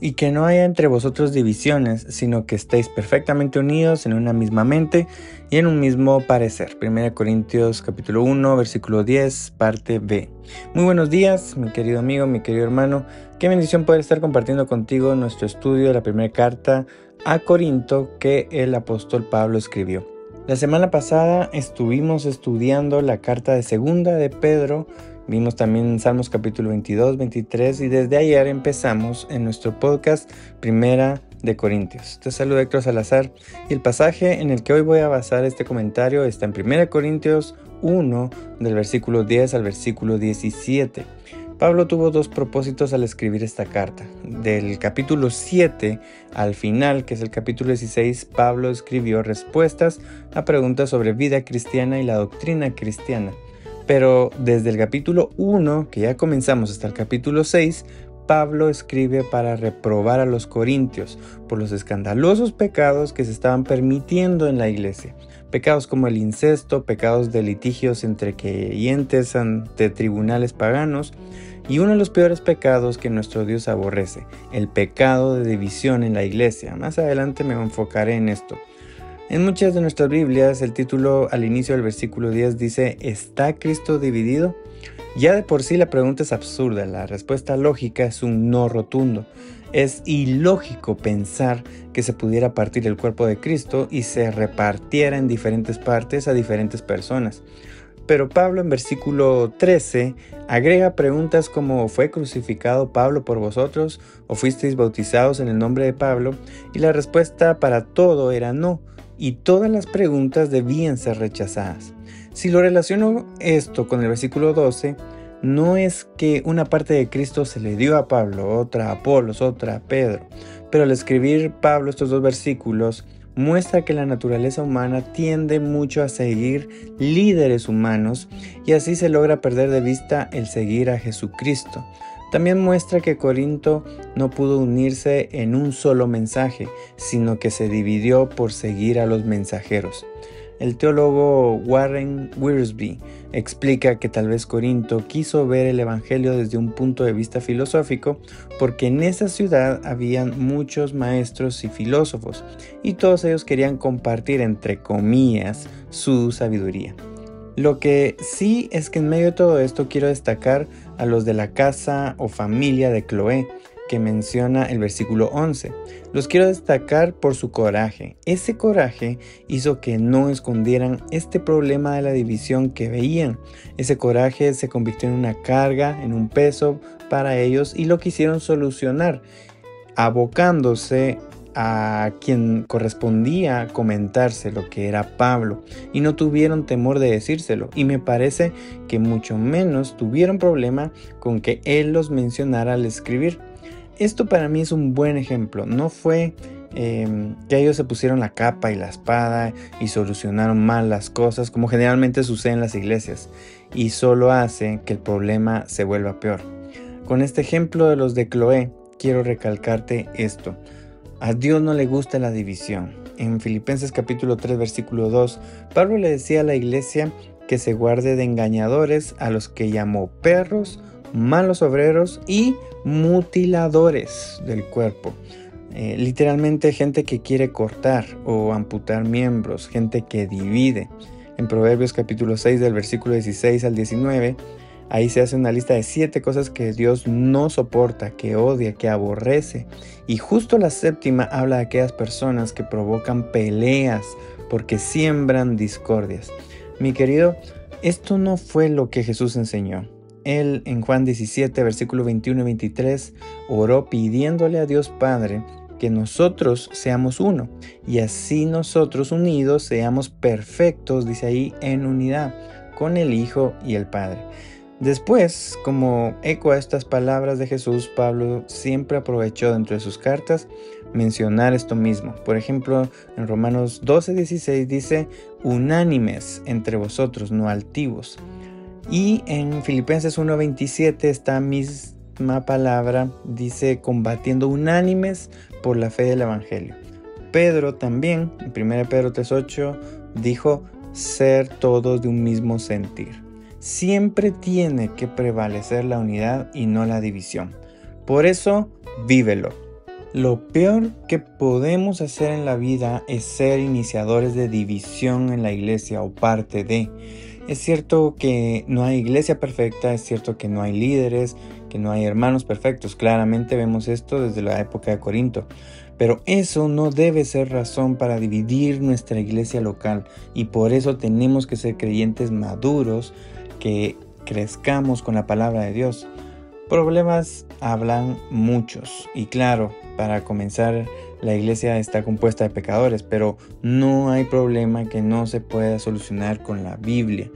Y que no haya entre vosotros divisiones, sino que estéis perfectamente unidos en una misma mente y en un mismo parecer. 1 Corintios capítulo 1, versículo 10, parte B. Muy buenos días, mi querido amigo, mi querido hermano. Qué bendición poder estar compartiendo contigo nuestro estudio de la primera carta a Corinto que el apóstol Pablo escribió. La semana pasada estuvimos estudiando la carta de segunda de Pedro Vimos también Salmos capítulo 22, 23 y desde ayer empezamos en nuestro podcast Primera de Corintios. Te saludo Héctor Salazar y el pasaje en el que hoy voy a basar este comentario está en Primera Corintios 1 del versículo 10 al versículo 17. Pablo tuvo dos propósitos al escribir esta carta. Del capítulo 7 al final, que es el capítulo 16, Pablo escribió respuestas a preguntas sobre vida cristiana y la doctrina cristiana. Pero desde el capítulo 1, que ya comenzamos hasta el capítulo 6, Pablo escribe para reprobar a los corintios por los escandalosos pecados que se estaban permitiendo en la iglesia. Pecados como el incesto, pecados de litigios entre creyentes ante tribunales paganos y uno de los peores pecados que nuestro Dios aborrece, el pecado de división en la iglesia. Más adelante me enfocaré en esto. En muchas de nuestras Biblias el título al inicio del versículo 10 dice ¿Está Cristo dividido? Ya de por sí la pregunta es absurda, la respuesta lógica es un no rotundo. Es ilógico pensar que se pudiera partir el cuerpo de Cristo y se repartiera en diferentes partes a diferentes personas. Pero Pablo en versículo 13 agrega preguntas como ¿fue crucificado Pablo por vosotros o fuisteis bautizados en el nombre de Pablo? Y la respuesta para todo era no y todas las preguntas debían ser rechazadas. Si lo relaciono esto con el versículo 12, no es que una parte de Cristo se le dio a Pablo, otra a Apolos, otra a Pedro, pero al escribir Pablo estos dos versículos, muestra que la naturaleza humana tiende mucho a seguir líderes humanos y así se logra perder de vista el seguir a Jesucristo. También muestra que Corinto no pudo unirse en un solo mensaje, sino que se dividió por seguir a los mensajeros. El teólogo Warren Wiersbe explica que tal vez Corinto quiso ver el Evangelio desde un punto de vista filosófico porque en esa ciudad habían muchos maestros y filósofos y todos ellos querían compartir entre comillas su sabiduría. Lo que sí es que en medio de todo esto quiero destacar a los de la casa o familia de Cloé, que menciona el versículo 11. Los quiero destacar por su coraje. Ese coraje hizo que no escondieran este problema de la división que veían. Ese coraje se convirtió en una carga, en un peso para ellos y lo quisieron solucionar, abocándose a quien correspondía comentarse lo que era Pablo y no tuvieron temor de decírselo y me parece que mucho menos tuvieron problema con que él los mencionara al escribir. Esto para mí es un buen ejemplo, no fue em, que ellos se pusieron la capa y la espada y solucionaron mal las cosas como generalmente sucede en las iglesias y solo hace que el problema se vuelva peor. Con este ejemplo de los de Cloé quiero recalcarte esto. A Dios no le gusta la división. En Filipenses capítulo 3 versículo 2, Pablo le decía a la iglesia que se guarde de engañadores a los que llamó perros, malos obreros y mutiladores del cuerpo. Eh, literalmente gente que quiere cortar o amputar miembros, gente que divide. En Proverbios capítulo 6 del versículo 16 al 19, Ahí se hace una lista de siete cosas que Dios no soporta, que odia, que aborrece. Y justo la séptima habla de aquellas personas que provocan peleas porque siembran discordias. Mi querido, esto no fue lo que Jesús enseñó. Él en Juan 17, versículo 21 y 23, oró pidiéndole a Dios Padre que nosotros seamos uno y así nosotros unidos seamos perfectos, dice ahí, en unidad con el Hijo y el Padre. Después, como eco a estas palabras de Jesús, Pablo siempre aprovechó dentro de sus cartas mencionar esto mismo. Por ejemplo, en Romanos 12:16 dice, unánimes entre vosotros, no altivos. Y en Filipenses 1:27 esta misma palabra dice, combatiendo unánimes por la fe del Evangelio. Pedro también, en 1 Pedro 3:8, dijo, ser todos de un mismo sentir. Siempre tiene que prevalecer la unidad y no la división. Por eso, vívelo. Lo peor que podemos hacer en la vida es ser iniciadores de división en la iglesia o parte de. Es cierto que no hay iglesia perfecta, es cierto que no hay líderes, que no hay hermanos perfectos. Claramente vemos esto desde la época de Corinto. Pero eso no debe ser razón para dividir nuestra iglesia local y por eso tenemos que ser creyentes maduros, que crezcamos con la palabra de Dios. Problemas hablan muchos y claro, para comenzar la iglesia está compuesta de pecadores, pero no hay problema que no se pueda solucionar con la Biblia.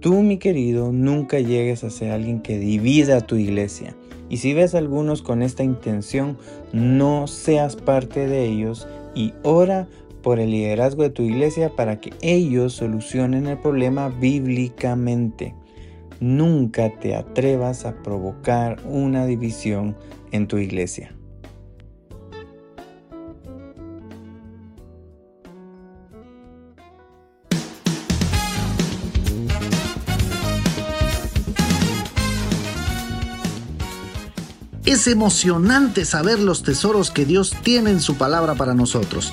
Tú, mi querido, nunca llegues a ser alguien que divida a tu iglesia. Y si ves a algunos con esta intención, no seas parte de ellos y ora por el liderazgo de tu iglesia para que ellos solucionen el problema bíblicamente. Nunca te atrevas a provocar una división en tu iglesia. Es emocionante saber los tesoros que Dios tiene en su palabra para nosotros.